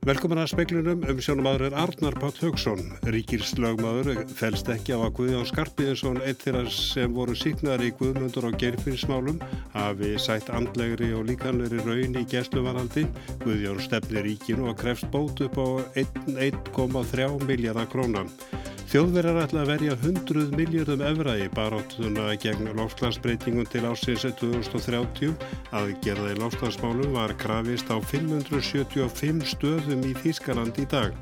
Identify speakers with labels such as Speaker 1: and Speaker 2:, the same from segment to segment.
Speaker 1: Velkomin að speklunum um sjónumadur er Arnar Páll Haugsson. Ríkirslögmaður fælst ekki á að Guðjón Skarpiðinsson, eitt þeirra sem voru síknar í Guðmundur og gerfinsmálum, hafi sætt andlegri og líkanleiri raun í gæsluvaraldi. Guðjón stefni ríkinu og krefst bót upp á 1,3 miljardar krónan. Þjóðverðar ætla að verja 100 miljardum evra í baráttuna gegn lofslagsbreytingum til ásins 2030. Aðgerða í lofslagsmálum var krafist á 575 stöðum í Þýskaland í dag.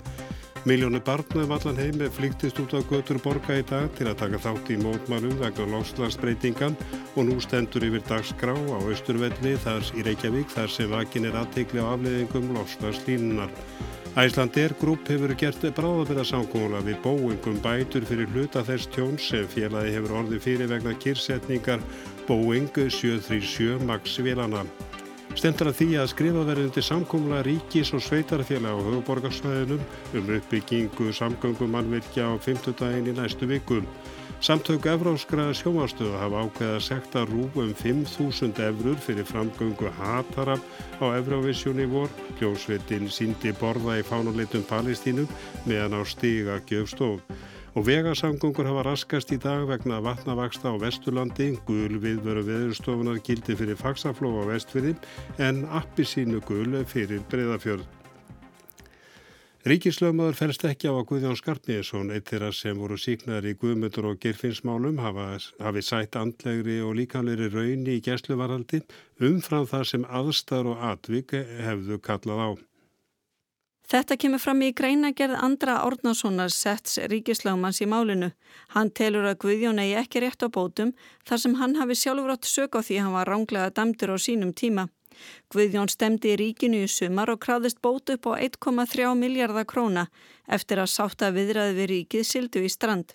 Speaker 1: Miljónu barna um allan heimi flyktist út á götur borga í dag til að taka þátt í mótmálum vegna lofslagsbreytingan og nú stendur yfir dagskrá á Östurvelli þar í Reykjavík þar sem vakin er aðteikli á afleðingum lofslagslínunar. Æslandir Group hefur gert bráðabæðarsákóla við bóingum bætur fyrir hluta þess tjóns sem félagi hefur orðið fyrir vegna kyrsetningar Boeing 737 MAX vilana. Stendur að því að skrifa verðundi samkómula ríkis og sveitarfélag á höfuborgarsvæðinum um uppbyggingu samgöngumannvirkja á 5. daginn í næstu vikum. Samtök Evróskra sjómanstöðu hafa ákveða að sekta rúum 5.000 eurur fyrir framgöngu hatarab á Evróvisjoni vor. Hljómsveitin síndi borða í fánuleitum Palestínum meðan á stiga gjöfstof. Og vegasamgöngur hafa raskast í dag vegna vatnavaksta á Vesturlandi, gul viðveru veðurstofunar gildi fyrir fagsaflóf á vestfyrði en appi sínu gul fyrir breyðafjörð. Ríkislögmaður fælst ekki á að Guðjón Skarpniðsson, eitt þeirra sem voru síknar í Guðmundur og Gerfinnsmálum, hafi sætt andlegri og líkanleiri rauni í gæsluvaraldi umfram það sem aðstar og atvik hefðu kallað á.
Speaker 2: Þetta kemur fram í greinagerð Andra Árnasonar setts ríkislögmanns í málinu. Hann telur að Guðjón eigi ekki rétt á bótum þar sem hann hafi sjálfur átt sök á því hann var ránglega damtur á sínum tíma. Guðjón stemdi í ríkinu í sumar og krafðist bótu upp á 1,3 miljardar króna eftir að sátta viðræði við ríkið sildu í strand.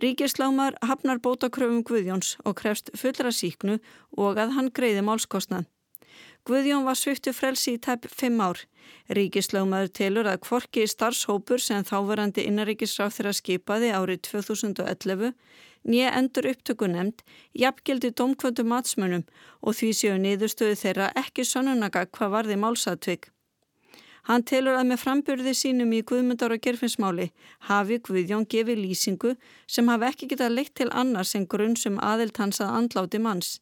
Speaker 2: Ríkislámar hafnar bótakröfum Guðjóns og krefst fullra síknu og að hann greiði málskostnað. Guðjón var sviftu frelsi í tæp 5 ár. Ríkislögmaður telur að kvorki starfshópur sem þáverandi innaríkisráð þeirra skipaði árið 2011 nýja endur upptöku nefnd jafngildi domkvöndu matsmönum og því séu niðurstöðu þeirra ekki sannunaka hvað varði málsatvig. Hann telur að með frambyrði sínum í Guðmundar og gerfinsmáli hafi Guðjón gefið lýsingu sem hafi ekki getað leitt til annars en grunn sem aðilt hans að andláti manns.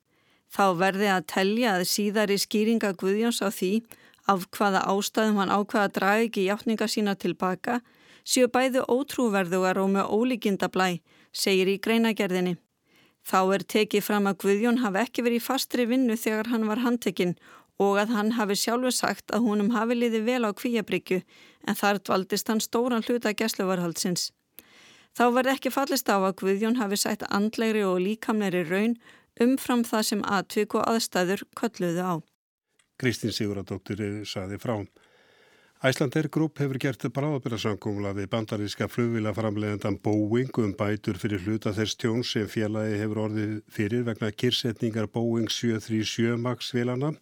Speaker 2: Þá verði að telja að síðari skýringa Guðjóns á því af hvaða ástæðum hann ákvaða draði ekki hjáttninga sína tilbaka séu bæði ótrúverðugar og með ólíkinda blæ segir í greinagerðinni. Þá er tekið fram að Guðjón hafi ekki verið í fastri vinnu þegar hann var handtekinn og að hann hafi sjálfur sagt að húnum hafi liðið vel á kvíabryggju en þar dvaldist hann stóran hluta gæsluvarhaldsins. Þá verði ekki fallist á að Guðjón hafi sætt andlegri og líkamleiri raun umfram það sem atvik og aðstæður kölluðu á.
Speaker 1: Kristín Siguradóttir saði frá. Æslandir Group hefur gert bráðabyrðarsangumla við bandaríska flugvilaframlegendan Boeing um bætur fyrir hluta þess tjón sem félagi hefur orðið fyrir vegna kyrsetningar Boeing 737 MAX vilana.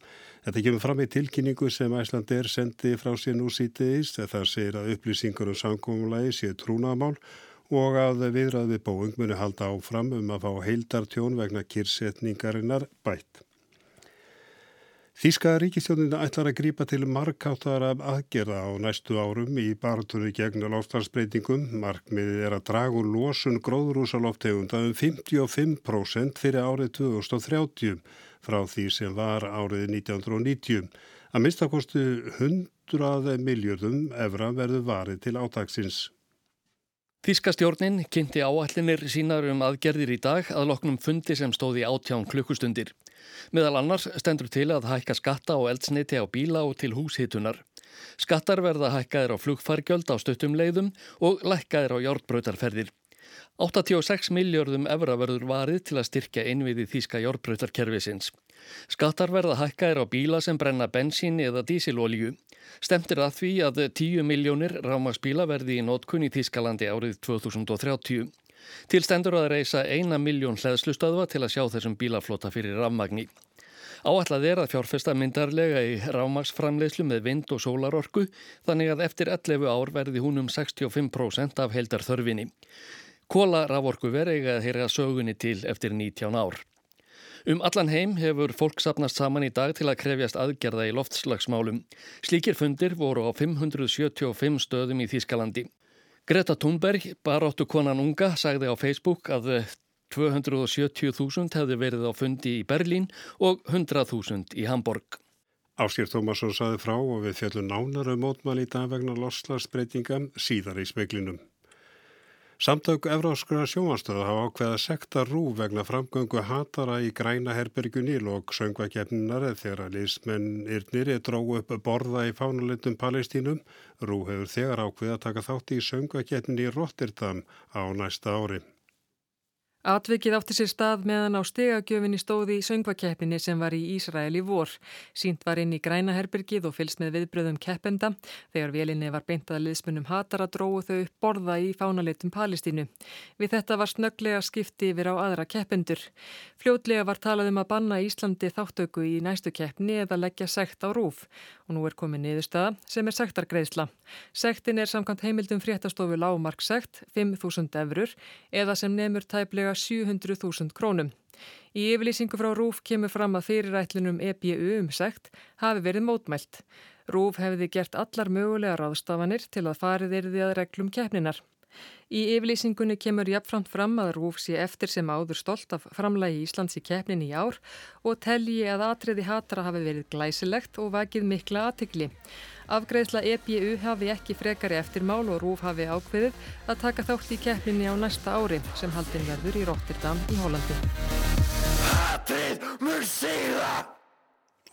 Speaker 1: Þetta kemur fram í tilkynningu sem Æslandir sendi frá sér nú sítiðis þar segir að upplýsingur um sangumlaði séu trúnaðamál og að viðrað við Boeing muni halda áfram um að fá heildartjón vegna kyrsetningarinnar bætt. Þíska ríkistjóninu ætlar að grípa til markáttara aðgerða á næstu árum í baratunni gegn loftarsbreytingum. Markmiðið er að dragu losun gróðrúsaloftegunda um 55% fyrir árið 2030 frá því sem var árið 1990. Að minnstakostu 100 miljardum evra verður varið til átaksins.
Speaker 3: Þíska stjórnin kynnti áallinir sínar um aðgerðir í dag að loknum fundi sem stóði átján klukkustundir. Meðal annars stendur til að hækka skatta og eldsneiti á bíla og til húshitunar. Skattar verða hækkaðir á flugfargjöld á stöttum leiðum og lækkaðir á járbröytarferðir. 86 miljardum evra verður varið til að styrkja einviði þýska járbröytarkerfisins. Skattar verða hækkaðir á bíla sem brenna bensín eða dísilolju. Stemtir að því að 10 miljónir rámagsbíla verði í nótkunni Þýskalandi árið 2030. Til stendur að reysa eina miljón hlæðslustöðva til að sjá þessum bílaflota fyrir rafmagni. Áætlað er að fjárfesta myndarlega í rámagsframleyslu með vind og sólarorku þannig að eftir 11 ár verði hún um 65% af heldar þörfinni. Kóla raforku verið að heyra sögunni til eftir 19 ár. Um allan heim hefur fólk sapnast saman í dag til að krefjast aðgerða í loftslagsmálum. Slíkir fundir voru á 575 stöðum í Þýskalandi. Greta Thunberg, baróttu konan unga, sagði á Facebook að 270.000 hefði verið á fundi í Berlín og 100.000 í Hamburg.
Speaker 1: Áskýr Tómasson saði frá og við fjallum nánar um mótmæli í dag vegna loslarsbreytinga síðar í speiklinum. Samtök Evróskra sjóanstöðu hafa ákveða sekta rú vegna framgöngu hatara í græna herbergunil og söngvakefninar þegar að liðsmennirnir er dróðu upp borða í fánulendum Palestínum. Rú hefur þegar ákveða taka þátt í söngvakefninni í Rotterdam á næsta ári.
Speaker 4: Atvikið átti sér stað meðan á stegagjöfinni stóði í söngvakeppinni sem var í Ísrael í vor. Sínt var inn í grænaherbergið og fylst með viðbröðum keppenda. Þegar vélinni var beintað liðsmunum hatara dróðu þau upp borða í fánalitum Palestínu. Við þetta var snöglega skipti yfir á aðra keppendur. Fljótlega var talað um að banna Íslandi þáttöku í næstu keppni eða leggja sekt á rúf. Og nú er komið niðurstaða sem er sektargreðsla. Sektin er samkvæmt heimildum fréttastofu lágmarksekt 5.000 eurur eða sem nefnur tæplega 700.000 krónum. Í yfirlýsingu frá RÚF kemur fram að fyrirætlunum EBU um sekt hafi verið mótmælt. RÚF hefði gert allar mögulega ráðstafanir til að farið erði að reglum keppninar. Í yfirlýsingunni kemur jafnframt fram að RÚF sé eftir sem áður stolt af framlægi Íslands í keppnin í ár og telji að atriði hatra hafi verið glæsilegt og vakið mikla aðtikli. Afgreðsla EBU hafi ekki frekari eftir mál og Rúf hafi ákveðið að taka þátt í keppninni á næsta ári sem haldin verður í Rotterdam í Hollandi. Hatrið mjög
Speaker 1: sigða!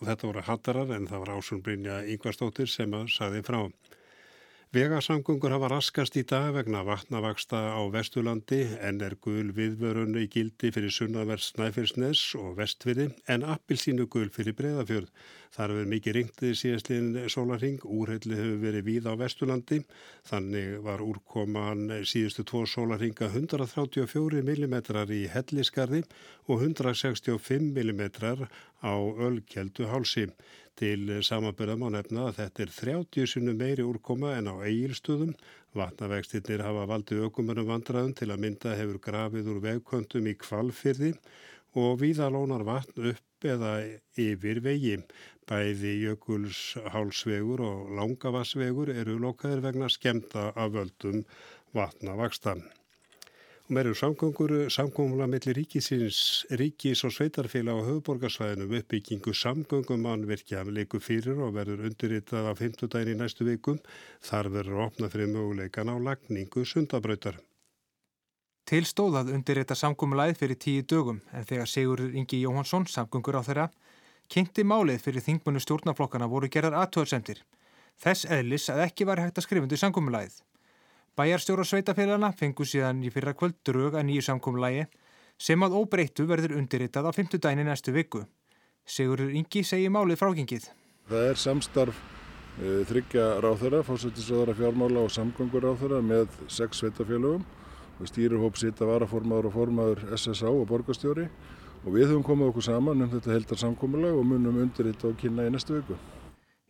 Speaker 1: Og þetta voru hattarar en það var Ásson Brynja Yngvarstóttir sem að saði frá. Vegasamgöngur hafa raskast í dag vegna vatnavaksta á Vestulandi en er gul viðvörunni í gildi fyrir Sunnavers Snæfellsnes og Vestfyrði en appilsínu gul fyrir Breðafjörð. Þar hefur mikið ringtið síðastliðin sólarring, úrheilli hefur verið víð á Vestulandi, þannig var úrkoman síðustu tvo sólarringa 134 mm í hellisgarði og 165 mm á Ölkeldu hálsi. Til samanbyrða má nefna að þetta er 30 sunum meiri úrkoma en á eigilstöðum. Vatnavextinnir hafa valdið ökumunum vandraðum til að mynda hefur grafið úr vegkvöntum í kvalfyrði og víðalónar vatn upp eða yfir vegi. Bæði jökulshálsvegur og langavassvegur eru lokaðir vegna skemta af völdum vatnavaksta. Og meður samgöngur, samgöngulega millir ríkisins, ríkis og sveitarfélag á höfuborgarsvæðinu uppbyggingu samgöngum virkja leiku fyrir og verður undirritað á 50 daginn í næstu vikum. Þar verður opnað fyrir möguleikan á lagningu sundabrautar.
Speaker 5: Tilstóðað undirrita samgöngulæð fyrir tíu dögum en þegar Sigurður Ingi Jóhansson, samgöngur á þeirra, kynnti málið fyrir þingmunu stjórnaflokkana voru gerðar aðtöðsendir. Þess eðlis að ekki var hægt að skrifundu samgöngulæð. Bæjarstjóra sveitafélagana fengu síðan í fyrra kvöld drög að nýju samkómlægi sem að óbreyttu verður undirritað á 50 dæni næstu viku. Sigurur Ingi segi málið frágengið.
Speaker 6: Það er samstarf e, þryggja ráþöra, fórsættisraðara fjármála og samgöngur ráþöra með sex sveitafélagum og stýruhóp sita varaformaður og formaður SSA og borgastjóri og við höfum komið okkur saman um þetta heldar samkómulag og munum undirritað og kynna í næstu viku.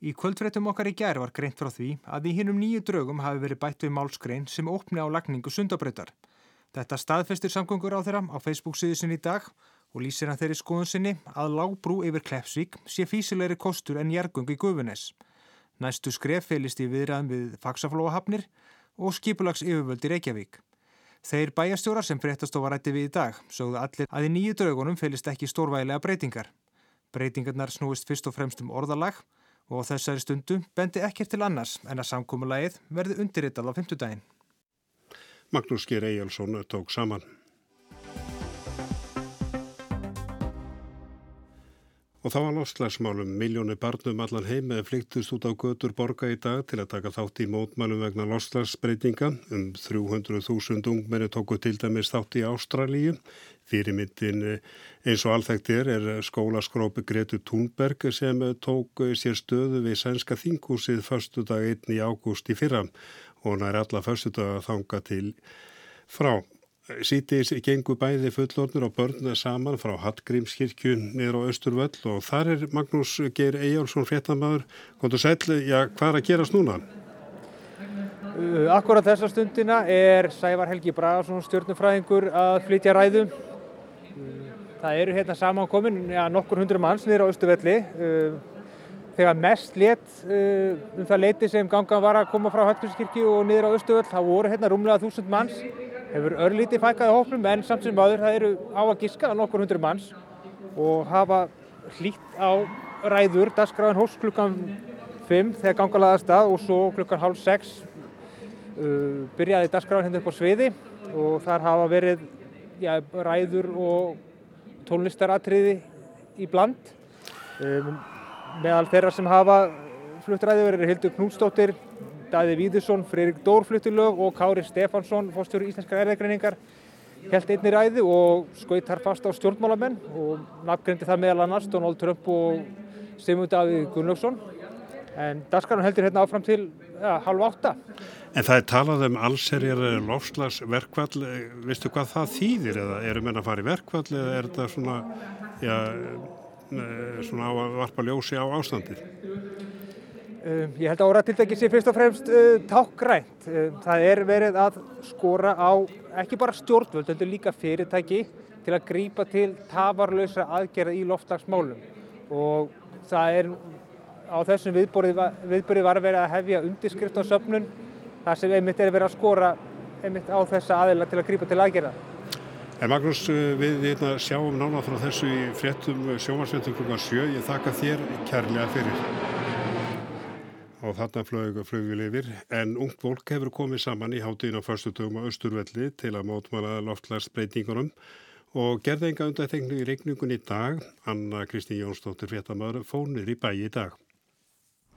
Speaker 5: Í kvöldfréttum okkar í gær var greint frá því að í hinnum nýju draugum hafi verið bætt við málskrein sem opni á lagningu sundabrautar. Þetta staðfestir samgöngur á þeirra á Facebook síðu sinni í dag og lýsir hann þeirri skoðun sinni að lágbrú yfir Klepsvík sé físilegri kostur en jærgöngu í Guðunes. Næstu skref felist í viðræðum við faksaflóahafnir og skipulags yfirvöldi Reykjavík. Þeir bæjastjórar sem fréttastofa rætti við í dag sögðu allir að í nýju draugunum felist ekki stórvægilega breytingar. Breytingarnar snúist fyrst og fremst um orðalag og þessari stundu bendi ekkert til annars en að samkómulagið verði undirritað á fymtudaginn.
Speaker 1: Magnús Geir Eyjálsson tók saman. Og þá var lofslagsmálum. Miljónu barnum allan heim eða flyktust út á götur borga í dag til að taka þátt í mótmælum vegna lofslagsbreytinga. Um 300.000 ungmenni tóku til dæmis þátt í Ástralíu. Fyrirmyndin eins og alþægt er skólaskrópi Gretu Thunberg sem tók sér stöðu við sænska þingúsið förstu dag 1. í ágúst í fyrra og hann er alla förstu dag að þanga til frá. Sýtis gengur bæði fullornir og börn saman frá Hallgrímskirkju niður á Östurvöll og þar er Magnús Geir Eyjálsson fréttamaður. Kontur sæl, já, hvað er að gerast núna?
Speaker 7: Uh, akkurat þessa stundina er Sævar Helgi Bragarsson stjórnufræðingur að flytja ræðum. Uh,
Speaker 5: Það eru hérna samankomin ja, nokkur hundru manns niður á Östuvelli. Uh, þegar mest létt um það leiti sem gangan var að koma frá Hallgrímskirkju og niður á Östuvöll, þá voru hérna rúmlega þúsund manns. Hefur örlíti fækkaði hóflum en samt sem aður það eru á að giska nokkur hundru manns og hafa hlýtt á ræður, dagskráðin hóst klukkan 5 þegar ganga laðast að og svo klukkan hálf 6 uh, byrjaði dagskráðin hérna upp á sviði og þar hafa verið já, ræður og tónlistaratriði í bland. Um, meðal þeirra sem hafa fluttræðiður eru Hildur Knúsdóttir, Daði Víðursson, Freirik Dór fluttilög og Kári Stefansson, fórstjóru íslenskar erðegreiningar, held einni ræði og skaut þar fast á stjórnmálamenn og nafngrendi það meðal annars Donald Trump og Simon Davíð Gunnlaugsson. En dagskarnan heldur hérna áfram til ja, halv átta.
Speaker 1: En það er talað um allserjar lofslagsverkvall, veistu hvað það þýðir eða eru menn að fara í verkvall eða er þetta svona, já, svona á að varpa ljósi á ástandið?
Speaker 5: Um, ég held að óratiltæki sé fyrst og fremst uh, tákgrænt. Um, það er verið að skora á ekki bara stjórnvöld, þetta er líka fyrirtæki til að grýpa til tafarlösa aðgerða í loftlagsmálum og það er á þessum viðbúrið var verið að hefja undirskrift á söfnun þar sem einmitt er verið að skora einmitt á þessa aðeila til að grýpa til aðgerða.
Speaker 1: En Magnús, við, við hérna sjáum nána frá þessu í fréttum sjómarsveitum klukkan 7. Ég þakka þér kærlega fyrir og þarna flög flugvil yfir en ungt fólk hefur komið saman í hátíðin á förstutugum á Östurvelli til að mótmála loftlagsbreytingunum og gerði enga undaþengnu í reikningun í dag Anna Kristi Jónsdóttir Féttamöður fónir í bæi í dag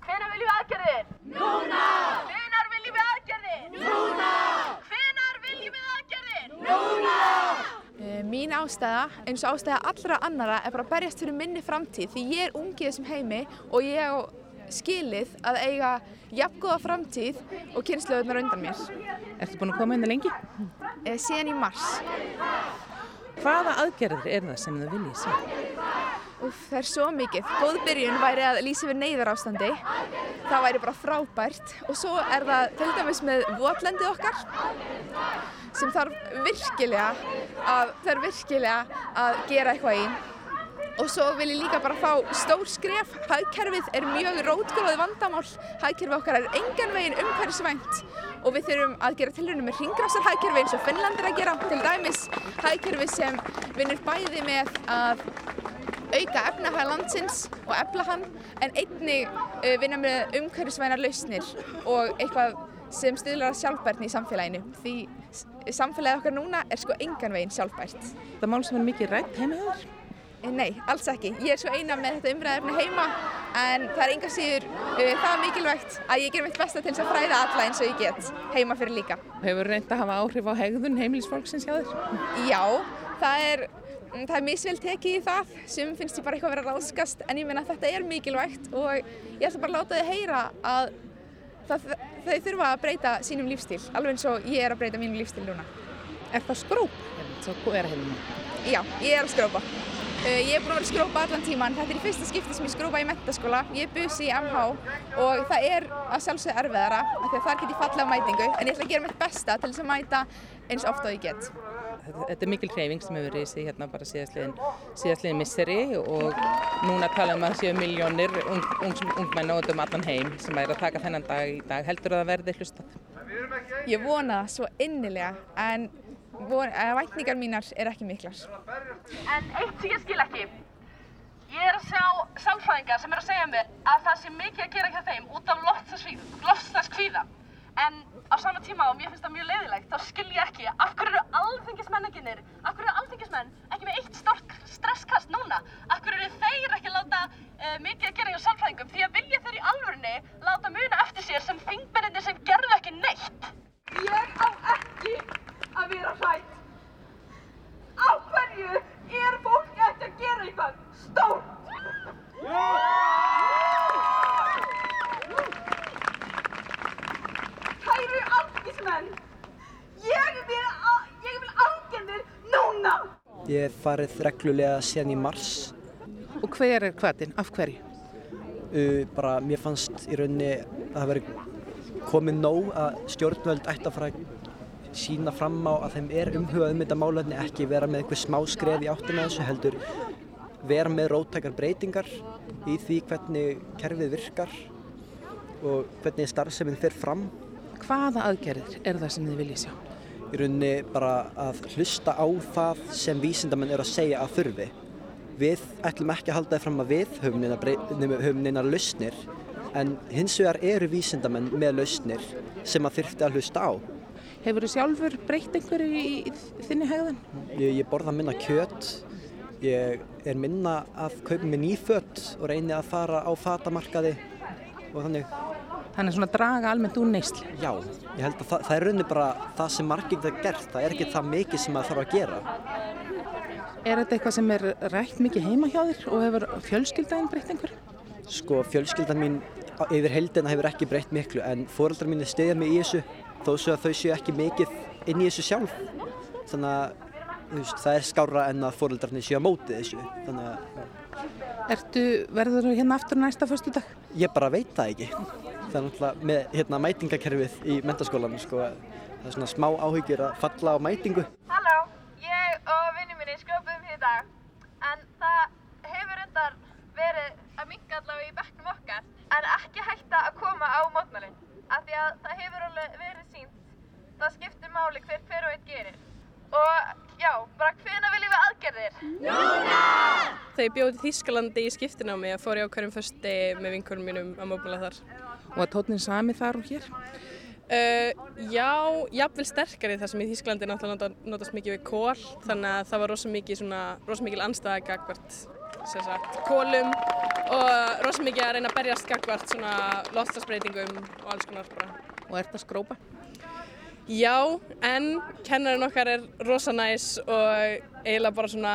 Speaker 8: Hvenar viljum við aðgerðir? Núna! Hvenar viljum við aðgerðir? Núna! Hvenar viljum við aðgerðir? Núna!
Speaker 9: Uh, mín ástæða, eins og ástæða allra annara, er bara að berjast fyrir minni framtíð því ég er ungið þessum heimi og ég á skilið að eiga jafngóða framtíð og kynnslöðunar undan mér.
Speaker 10: Ertu búin að koma hérna lengi?
Speaker 9: Eh, síðan í mars.
Speaker 10: Hvaða aðgerðir er það sem þau viljið sé?
Speaker 9: Úf, það er svo mikið. Góð byrjun væri að lýsa við neyðar ástandi. Það væri bara frábært. Og svo er það til dæmis með votlendið okkar sem þarf virkilega að, þarf virkilega að gera eitthvað í. Og svo vil ég líka bara fá stór skref. Hagkerfið er mjög rótgróðið vandamál. Hagkerfið okkar er engan veginn umhverfisvænt og við þurfum að gera tilhörnum með ringrásar hagkerfi eins og Finnlandir að gera. Til dæmis hagkerfið sem vinnur bæði með að auka efnahæg landsins og efla hann en einnig uh, vinna með umhverfisvænar lausnir og eitthvað sem stuðlar að sjálfbærni í samfélaginu. Því samfélagið okkar núna er sko engan veginn sjálfbært.
Speaker 10: Það mál sem er mikið rætt heima þar?
Speaker 9: Nei, alls ekki. Ég er svo eina með þetta umræðefni heima en það er enga síður uh, það mikilvægt að ég ger mitt besta til þess að fræða alla eins og ég get heima fyrir líka.
Speaker 10: Hefur reynd að hafa áhrif á hegðun heimilisfólksins hjá þér?
Speaker 9: Já, það er, það er misvel tekið í það sem finnst ég bara eitthvað að vera ráðskast en ég menna að þetta er mikilvægt og ég ætla bara að láta þið heyra að það, þau þurfa að breyta sínum lífstíl alveg eins og ég er að breyta mínum lífstíl núna.
Speaker 10: Er það skróp? Svo er hérna?
Speaker 9: Já, ég er að skrópa. Uh, ég er búin að vera skrópa allan tíman. Þetta er í fyrsta skipti sem ég skrópa í mentaskóla. Ég er busi í MH og það er að sjálfsögða erfiðara af því að þar get ég falla á mætingu en ég ætla að gera mitt besta til þess að mæta eins ofta og ég get.
Speaker 10: Þetta er mikil hreyfing sem hefur verið í hérna bara síðastliðin, misseri og núna tala um að séu miljónir ung, ung, ungmenna út um allan heim sem er að taka þennan dag í dag. Heldur það að verði hlustað?
Speaker 9: Ég vona það svo innilega en vætningar mínar er ekki miklar.
Speaker 8: En eitt sem ég skil ekki, ég er að sjá samfræðingar sem er að segja mér að það sé mikið að gera hjá þeim út af loftslagskvíða. En á sama tíma og mér finnst það mjög leiðilegt, þá skil ég ekki af hverju eru alþingismenninginir, af hverju eru alþingismenn ekki með eitt stort stresskast núna, af hverju eru þeir ekki láta uh, mikið að gera hjá samfræðingum því að vilja þeir í alvörunni láta muna eftir sér sem þingmenninni sem gerðu ekki neitt. Ég á ekki að vera hrætt. Á hverju er fólk eftir að gera eitthvað stórt? Kæru algismenn, ég vil, ég vil aðgerðir núna!
Speaker 11: Ég hef farið reglulega síðan í mars.
Speaker 10: Og hver er hvaðin? Af hverju?
Speaker 11: Uh, bara mér fannst í rauninni að það veri komið nóg að stjórnvöld ætti að fara að sína fram á að þeim er umhugað um þetta málefni ekki vera með einhver smá skref í áttina þessu heldur vera með róttakar breytingar í því hvernig kerfið virkar og hvernig starfseminn fer fram.
Speaker 10: Hvaða aðgerðir er það sem þið viljið sjá?
Speaker 11: Í rauninni bara að hlusta á það sem vísindamenn eru að segja að þurfi. Við ætlum ekki að halda það fram að við höfum neina lausnir en hins vegar eru vísindamenn með lausnir sem að þurfti að hlusta á.
Speaker 10: Hefur þú sjálfur breytt einhverju í, í þinni hegðan?
Speaker 11: Ég, ég borða minna kjött, ég er minna að kaupa mig nýfött og reyni að fara á fatamarkaði og þannig.
Speaker 10: Þannig svona draga almennt úr neysli?
Speaker 11: Já, ég held að það, það er rauninni bara það sem margir það gert, það er ekki það mikið sem það þarf að gera.
Speaker 10: Er þetta eitthvað sem er rætt mikið heima hjá þér og hefur fjölskyldaðin breytt einhverju?
Speaker 11: Sko fjölskyldan mín yfir heldina hefur ekki breytt miklu en fóreldrar mín er stiðað mig í þessu þó svo að þau séu ekki mikið inn í þessu sjálf. Þannig að veist, það er skára en að fóreldrarnir séu að móti þessu. Þannig að...
Speaker 10: Ertu, verður þú hérna aftur næsta fyrstu dag?
Speaker 11: Ég bara veit það ekki. Það er náttúrulega með hérna, mætingakerfið í mentaskólanum sko. Það er svona smá áhyggjur að falla á mætingu.
Speaker 12: Halló, ég og vinnu minni sköpum hér í dag. En það hefur endar verið að minga allavega í bekknum okkar. En ekki hætta að koma á mótmælinn. Af því að það hefur alveg verið sínt. Það skiptir máli hver hver og einn gerir. Og já, bara hvena viljum við aðgerðir?
Speaker 13: Núna! Þegar ég bjóði Þískalandi í skiptinámi að fór ég á hverjum försti með vinkunum mínum að mótmæla þar.
Speaker 10: Og að tónin sami þar og hér?
Speaker 13: Uh, já, jafnvel sterkari þar sem í Þísklandi náttúrulega notast mikið við kól þannig að það var rosa mikið svona, rosa mikið anstæða gagvart sagt, kólum og rosa mikið að reyna að berjast gagvart svona loftslagsbreytingum og alls konar bara.
Speaker 10: Og ert að skrópa?
Speaker 13: Já, en kennarinn okkar er rosa næs og eiginlega bara svona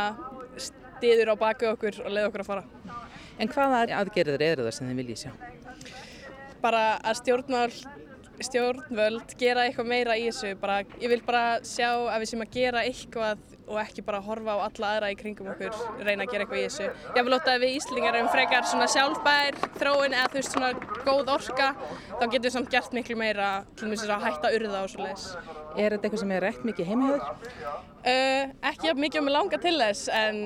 Speaker 13: stiður á baku okkur og leiði okkur að fara.
Speaker 10: En hvaða aðgerðir eru það sem þið viljið sjá?
Speaker 13: Bara að stjórnmál stjórnvöld gera eitthvað meira í þessu bara, ég vil bara sjá að við sem að gera eitthvað og ekki bara horfa á alla aðra í kringum okkur reyna að gera eitthvað í þessu ég vil láta að við Íslingar um frekar svona sjálfbær þróin eða þú veist svona góð orka þá getum við samt gert miklu meira til þess að hætta urða og svo leiðis
Speaker 10: Er þetta eitthvað sem er rétt mikið heimhjöður?
Speaker 13: Uh, ekki að mikið um að langa til þess en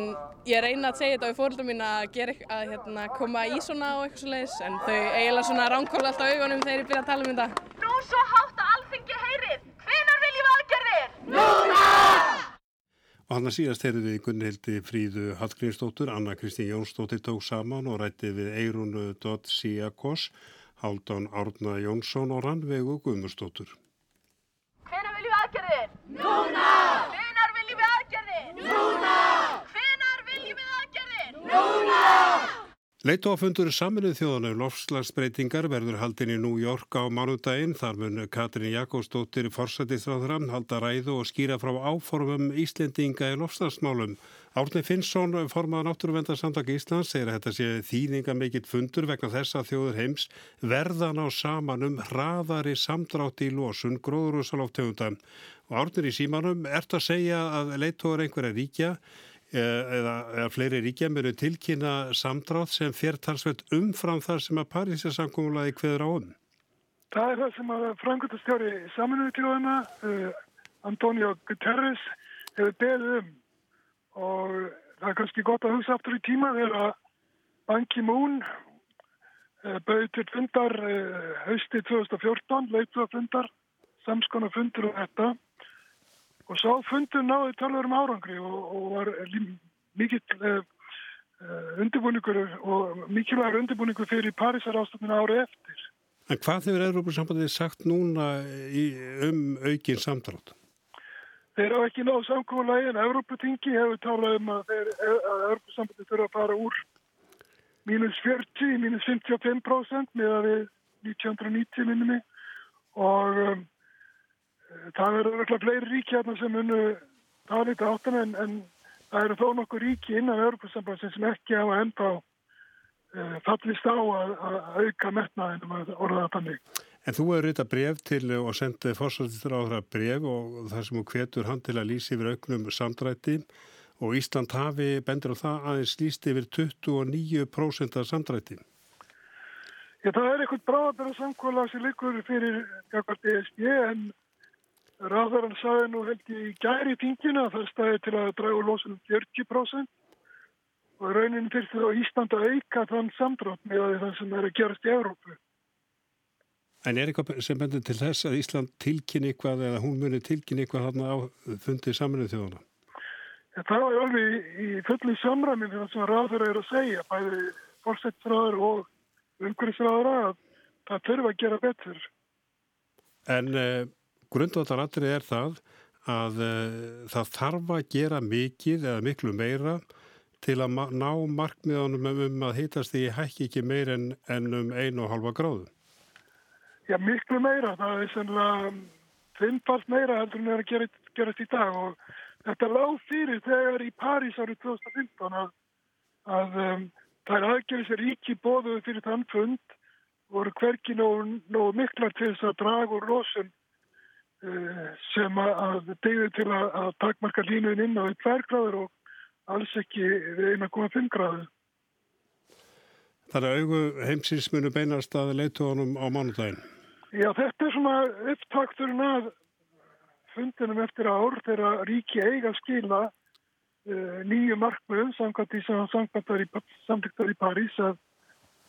Speaker 13: ég reyna að segja þetta á fóröldum mín að, gera, að hérna, koma í svona og eitthvað svo leiðis en þau eiginlega svona ránkóla alltaf augunum þegar ég byrja að tala um þetta
Speaker 12: Nú svo hátt að alþingi heyrið hvenar viljum við aðgerðir?
Speaker 1: Núna! Og hann að síðast heyrði við Gunnhildi Fríðu Hallgrímsdóttur, Anna Kristín Jónsdóttir tók saman og rætti við Eirunu Dott Síakos, Haldán Árna Jónsson og Rannvegu Guðmursdóttur.
Speaker 12: Hvenar viljum aðgerðir?
Speaker 14: Núna!
Speaker 12: Hvenar viljum við aðgerðir?
Speaker 14: Núna!
Speaker 12: Hvenar viljum við aðgerðir?
Speaker 14: Núna!
Speaker 1: Leittóafundur saminuð þjóðan um lofslagsbreytingar verður haldin í New York á mánudaginn. Þar mun Katrin Jakobsdóttir forsættisráðuram halda ræðu og skýra frá áformum Íslendinga í lofslagsmálum. Árni Finnsson, formaða náttúruvendarsamtaki Íslands, segir að þetta sé þýðinga mikill fundur vegna þess að þjóður heims verðan á saman um hraðari samdrátt í losun gróðurúsaloftegunda. Og Árnir í símanum ert að segja að leittóar einhverja ríkja eða, eða fleiri ríkja mjög tilkynna samdrátt sem fer talsveit umfram þar sem að Parísasamkómulaði hverður á um?
Speaker 15: Það er það sem að frangöldastjóri saminuðu tjóðana, uh, Antonio Guterres, hefur beðið um og það er kannski gott að hugsa aftur í tíma þegar Ban Ki-moon uh, bauði til fundar uh, hausti 2014, leituða fundar, samskona fundur og þetta og svo fundur náði talverum árangri og, og var mikill uh, undirbúningur og mikilvægur undirbúningur fyrir Parísar ástofnina árið eftir.
Speaker 1: En hvað hefur Európa-sambandið sagt núna í, um aukin samdrátt?
Speaker 15: Þeir eru ekki náðu samkóðulegi en Európa-tingi hefur talað um að, að Európa-sambandið þurfa að fara úr mínus 40, mínus 55% með að við 1990 minnum og um, það verður eitthvað fleiri ríki hérna sem munu tala í þáttan en, en það eru þó nokkuð ríki innan Európa-sambansin sem ekki hafa enda á uh, fallist á að, að auka metnaðin um að orða það þannig.
Speaker 1: En þú hefur reyta bref til og sendið fórsættistur á það bref og þar sem þú hvetur hann til að lýsa yfir auknum samdrætti og Ísland hafi bendur á það aðeins lýst yfir 29% af samdrætti.
Speaker 15: Já, það er eitthvað bráðabæra samkvæmlega sem likur fyrir ESB en Ráðarann sagði nú held í gæri tingina að það stæði til að draga losunum 40% og raunin þurfti þá Ísland að auka þann samdrátt með það sem er að gerast í Európu.
Speaker 1: En er eitthvað sem bendur til þess að Ísland tilkynni eitthvað eða hún muni tilkynni eitthvað þarna á fundið saminuð þjóðana?
Speaker 15: Það var alveg í fullu samræmi með það sem ráður er að segja, bæði fórsættsráður og umhverfisráður að það þurfa að gera betur.
Speaker 1: En uh, grundvátaratrið er það að uh, það þarf að gera mikið eða miklu meira til að ná markmiðanum um að hýtast því hækki ekki meir en, en um einu og halva gráðu.
Speaker 15: Já, miklu meira. Það er sannlega fimmfalt meira heldur en það er að gera, gerast í dag og þetta lág fyrir þegar í París árið 2015 að, að um, það er aðgerðis að ríki bóðuð fyrir þann fund voru hverki nógu, nógu miklar til þess að draga úr losun uh, sem að, degðu til að, að takmarka línuðin inn á 2 gráður og alls ekki við 1,5 gráður.
Speaker 1: Þannig að augu heimsins munu beinast að leituðunum á mánudaginn.
Speaker 15: Já, þetta er svona upptakturinn að fundinum eftir ár þegar ríki eiga að skila uh, nýju markmiðum samkvæmt því sem samtíktar í, í París að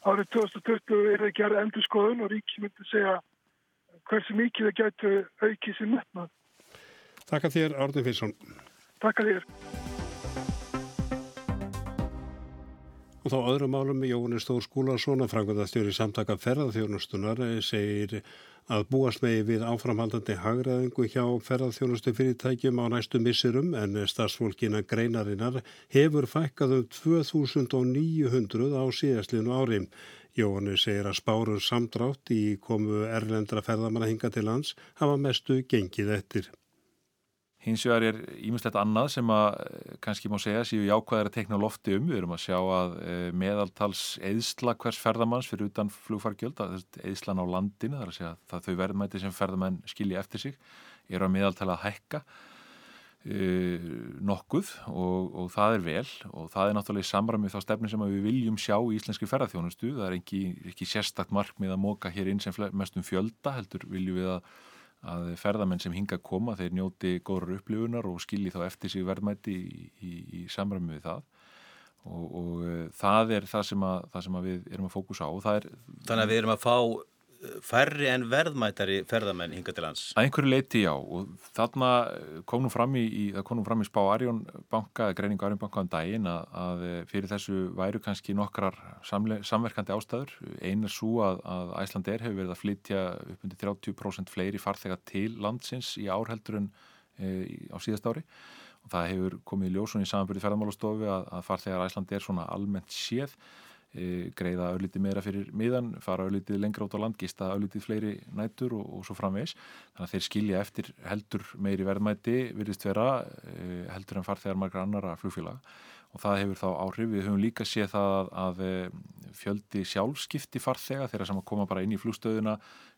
Speaker 15: árið 2020 er það gerð endur skoðun og ríki myndi segja hversu mikið það gætu aukið sér metnað.
Speaker 1: Takk að þér, Árnir Físson.
Speaker 15: Takk að þér.
Speaker 1: Og þá öðrum málum Jóni Stór Skúlarsson að frangöndastjóri samtaka ferðarþjónustunar segir að búast megi við áframhaldandi hagraðingu hjá ferðarþjónustu fyrirtækjum á næstu missirum en starfsfólkina greinarinnar hefur fækkað um 2900 á síðastlinu ári. Jóni segir að spárun samdrátt í komu erlendra ferðamanna hinga til lands hafa mestu gengið eftir.
Speaker 14: Hins vegar er ímislegt annað sem að eh, kannski má segja séu jákvæðar að tekna lofti um. Við erum að sjá að eh, meðaltals eðsla hvers ferðamanns fyrir utan flugfargjöld, eðslan á landinu, þar að segja að þau verðmæti sem ferðamann skilji eftir sig, eru að meðaltala að hækka nokkuð og, og það er vel og það er náttúrulega í samræmi þá stefni sem við viljum sjá í íslenski ferðarþjónustu. Það er ekki, ekki sérstakt markmið að móka hér inn sem mestum fjölda, heldur viljum við að að ferðamenn sem hinga að koma þeir njóti góður upplifunar og skilji þá eftir sig verðmætti í, í, í samræmi við það og, og uh, það er það sem, að, það sem við erum að fókusa á er,
Speaker 16: Þannig að við erum að fá færri en verðmættari ferðamenn hinga til lands?
Speaker 14: Að einhverju leiti já og þarna kom nú fram í, í kom nú fram í spá Arjón banka, greiningu Arjón banka um daginn að, að fyrir þessu væru kannski nokkrar samle, samverkandi ástæður. Einn er svo að, að Æslander hefur verið að flytja upp undir 30% fleiri farþega til landsins í árheldur en e, á síðast ári og það hefur komið í ljósun í samanbyrði ferðamálastofi að, að farþegar Æslander svona almennt séð greiða auðlítið meira fyrir miðan, fara auðlítið lengra út á land, gista auðlítið fleiri nætur og, og svo framvegs. Þannig að þeir skilja eftir heldur meiri verðmæti virðist vera e, heldur en farþegar margra annara flugfélag og það hefur þá áhrif. Við höfum líka séð það að e, fjöldi sjálfskipti farþega þeirra sem að koma bara inn í flugstöðuna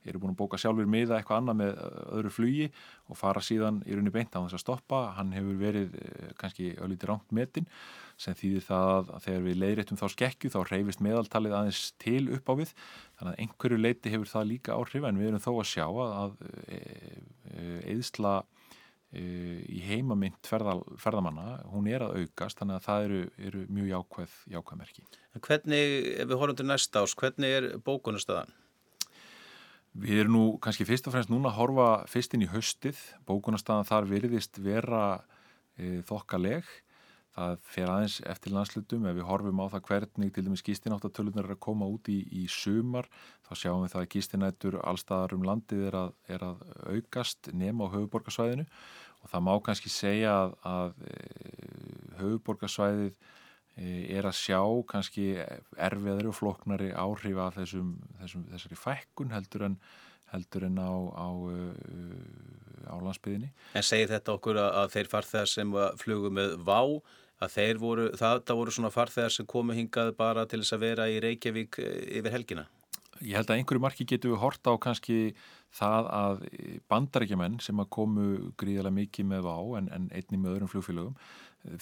Speaker 14: eru búin að bóka sjálfur miða eitthvað annað með öðru flugi og fara síðan í rauninni beint á þess að stoppa. Hann hefur verið kannski auðlítið rámt metinn sem þýðir það að þegar við leiðréttum þá skekju þá reyfist meðaltalið aðeins til upp á við þannig að einhverju leiti hefur það líka áhrif en við erum þó að sjá að eðsla e, í heimamynd ferðal, ferðamanna hún er að aukast þannig að það eru, eru mjög jákvæð jákvæðmerki.
Speaker 16: Hvernig, ef við horfum til næsta ás, hvernig er bókunastöðan?
Speaker 14: Við erum nú kannski fyrst og fremst núna að horfa fyrst inn í höstið, bókunastöðan þar veriðist vera e, þokkaleg það fer aðeins eftir landslutum ef við horfum á það hvernig til dæmis gístináttatölurnar er að koma út í, í sumar þá sjáum við það að gístinættur allstaðar um landið er að, er að aukast nema á höfuborgarsvæðinu og það má kannski segja að, að e, höfuborgarsvæðið e, er að sjá kannski erfiðari og floknari áhrif af þessum, þessum, þessari fækkun heldur en heldur en á, á, á landsbyðinni.
Speaker 16: En segir þetta okkur að, að þeir farþegar sem flugum með VÁ að þeir voru, það, voru svona farþegar sem komu hingað bara til þess að vera í Reykjavík eh, yfir helgina?
Speaker 14: Ég held að einhverju marki getur við horta á kannski það að bandarækjumenn sem að komu gríðilega mikið með á en, en einni með öðrum flugfélögum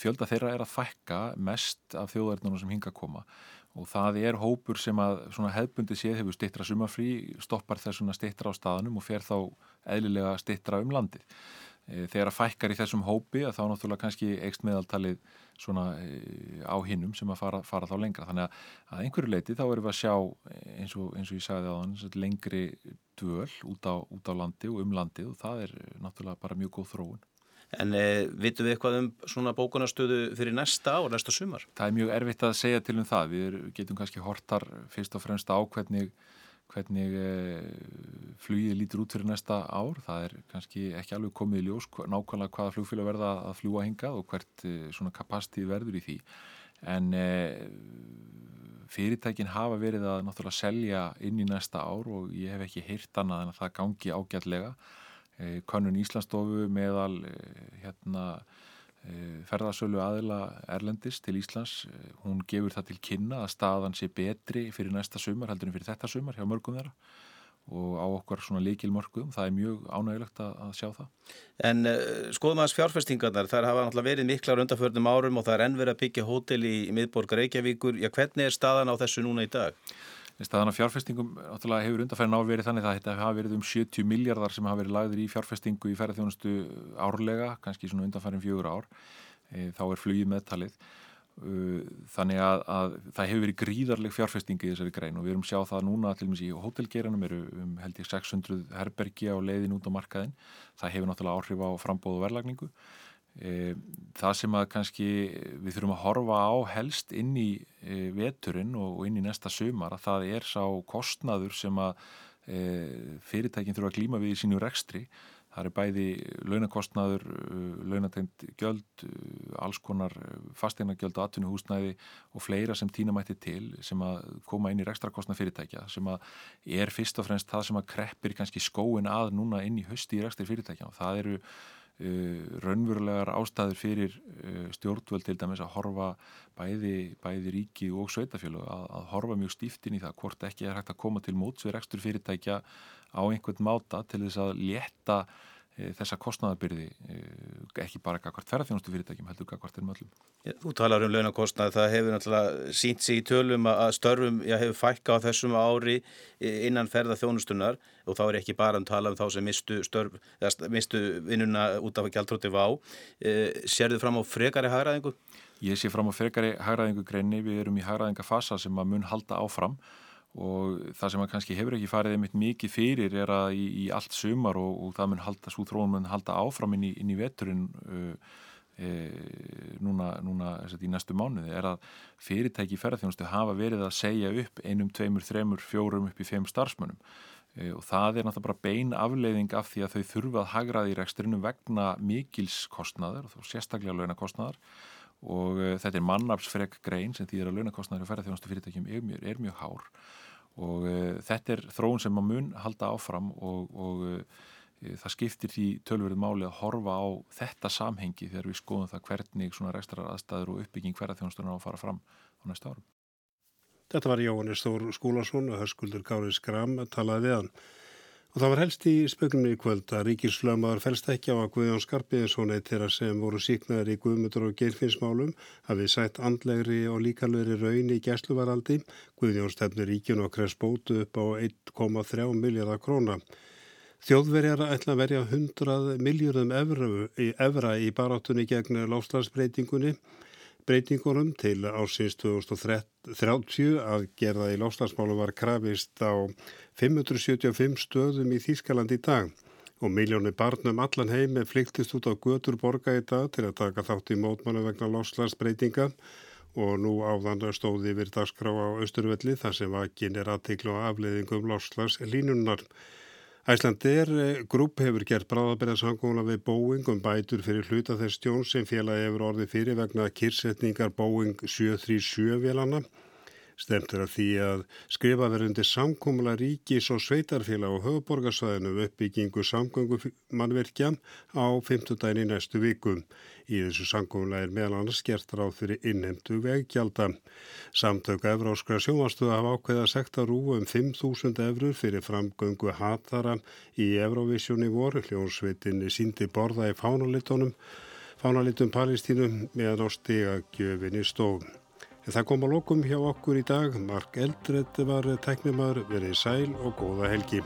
Speaker 14: fjölda þeirra er að fækka mest af þjóðarnunum sem hinga að koma og það er hópur sem að hefbundi séð hefur stittra sumafrí, stoppar þessuna stittra á staðnum og fer þá eðlilega stittra um landið. E, þegar að fækkar í þessum hópi að þá náttúrulega kannski eikst meðaltalið svona e, á hinnum sem að fara, fara þá lengra. Þannig að að einhverju leiti þá erum við að sjá eins og, eins og ég sagði á þann lengri dvöl út á, út á landi og um landið og það er náttúrulega bara mjög góð þróun.
Speaker 16: En e, vitum við eitthvað um svona bókunastöðu fyrir næsta ár, næsta sumar?
Speaker 14: Það er mjög erfitt að segja til um það. Við getum kannski hortar fyrst og fremst á hvernig, hvernig e, flugið lítur út fyrir næsta ár. Það er kannski ekki alveg komið í ljós nákvæmlega hvaða flugfélag verða að fljúa hingað og hvert e, svona kapastíð verður í því. En e, fyrirtækin hafa verið að náttúrulega selja inn í næsta ár og ég hef ekki heyrt annað en að það gangi ágætlega. Eh, Könnun Íslandsstofu meðal eh, hérna, eh, ferðarsölu aðila Erlendis til Íslands. Hún gefur það til kynna að staðan sé betri fyrir næsta sumar heldur en fyrir þetta sumar hjá mörgum þeirra og á okkar svona líkilmörgum. Það er mjög ánægilegt að, sjá það.
Speaker 16: En uh, skoðum aðeins fjárfestingarnar. Það hafa náttúrulega verið miklar undarförnum árum og það er ennverið að byggja hótel í, í miðborg Reykjavíkur. Já, hvernig er staðan á þessu núna í dag?
Speaker 14: Staðan af fjárfestingum hefur undarfærin áverið þannig að þetta hafa verið um 70 miljardar sem hafa verið lagður í fjárfestingu í ferðarþjónustu árlega, kannski svona undarfærin fjögur ár. E, þá er flugið meðtalið. Þannig að, að það hefur verið gríðarleg fjárfestingi í þessari grein og við erum sjá það núna til og með í hótelgeranum eru um held ég 600 herbergi á leiðin út á markaðin. Það hefur náttúrulega áhrif á frambóð og verlagningu. E, það sem að kannski við þurfum að horfa á helst inn í e, veturinn og inn í næsta sumar að það er sá kostnaður sem að e, fyrirtækinn þurfa að glíma við í sínu rekstri. Það er bæði launakostnaður, launategnd gjöld, alls konar fasteinagjöld og atvinnuhúsnæði og fleira sem týna mætti til sem að koma inn í rekstrakostnað fyrirtækja sem að er fyrst og fremst það sem að kreppir kannski skóin að núna inn í hösti í rekstri fyrirtækja og það eru raunverulegar ástæður fyrir uh, stjórnvöld til dæmis að horfa bæði, bæði ríki og sveitafjölu að, að horfa mjög stíftin í það hvort ekki er hægt að koma til mótsverð ekstur fyrirtækja á einhvern máta til þess að létta þessa kostnæðabyrði e, ekki bara kakvart ferðarþjónustu fyrirtækjum heldur kakvart er möllum.
Speaker 16: Þú talar um launakostnæð, það hefur náttúrulega sínt sig í tölum að störfum já, hefur fækka á þessum ári innan ferðarþjónustunar og þá er ekki bara að tala um þá sem mistu, störf, mistu vinnuna út af að gjaldróti vá. Serðu fram á frekari hagraðingu?
Speaker 14: Ég sé fram á frekari hagraðingu greinni, við erum í hagraðingafasa sem að mun halda áfram og það sem að kannski hefur ekki farið einmitt mikið fyrir er að í, í allt sumar og, og það mun halda, svo þróun mun halda áfram inn í, inn í veturinn uh, e, núna, núna í næstu mánuði er að fyrirtæki ferðarþjónustu hafa verið að segja upp einum, tveimur, þremur, fjórum upp í feim starfsmönnum. E, og það er náttúrulega bara bein afleiðing af því að þau þurfa að hagraði í rekstrinu vegna mikilskostnaður og sérstaklega launakostnaðar. Og e, þetta er mannafsfreg grein sem þýðir að launakostnaður í ferðarþjónustu fyrirtækjum er mjög, er mjög hár og uh, þetta er þróun sem að mun halda áfram og, og uh, það skiptir því tölverið máli að horfa á þetta samhengi þegar við skoðum það hvernig svona rekstrar aðstæður og uppbygging hverjarþjónusturinn á að fara fram á næsta árum.
Speaker 1: Þetta var Jóhannes Þór Skúlason og hörskuldur Gári Skram að talaði við hann. Og það var helst í spögnum í kvöld að ríkirslömaður fælst ekki á að Guðjón Skarpiðinsson eitt þeirra sem voru síknaður í Guðmundur og geirfinnsmálum hafið sætt andlegri og líkalöri raun í gæsluvaraldi. Guðjón stefnir ríkjun og kress bótu upp á 1,3 miljardar króna. Þjóðverjar ætla að verja 100 miljardum evra í baráttunni gegn láslagsbreytingunni breytingunum til ásins 2030 að gerða í lástarsmálu var krafist á 575 stöðum í Þýskaland í dag og miljónir barnum allan heim er flyktist út á götur borga í dag til að taka þátt í mótmannu vegna láslarsbreytinga og nú áðan stóði yfir dagskrá á Östurvelli þar sem vakin er aðtiklu á afleiðingum láslagslínunnar. Æslandir eh, grúp hefur gert bráðabæðarsamkóla við Boeing um bætur fyrir hluta þess stjón sem félagi hefur orðið fyrir vegna kyrsetningar Boeing 737 vélana. Stemtur af því að skrifa verðundi samkómla ríkis og sveitarfélag og höfuborgarsvæðinu uppbyggingu samgöngumannverkja á 15 dæni næstu vikum. Í þessu sangumlega er meðal annars gert ráð fyrir innhemdu veggjalda. Samtöku Evróskra sjómastuða hafa ákveða sekta rú um 5.000 eurur fyrir framgöngu hatara í Evróvisjóni voru. Hljónsveitinni síndi borða í fánalitónum. fánalitum Palestínum meðan á stegagjöfinni stóð. Það kom að lokum hjá okkur í dag. Mark Eldred var tæknumar, verið sæl og góða helgi.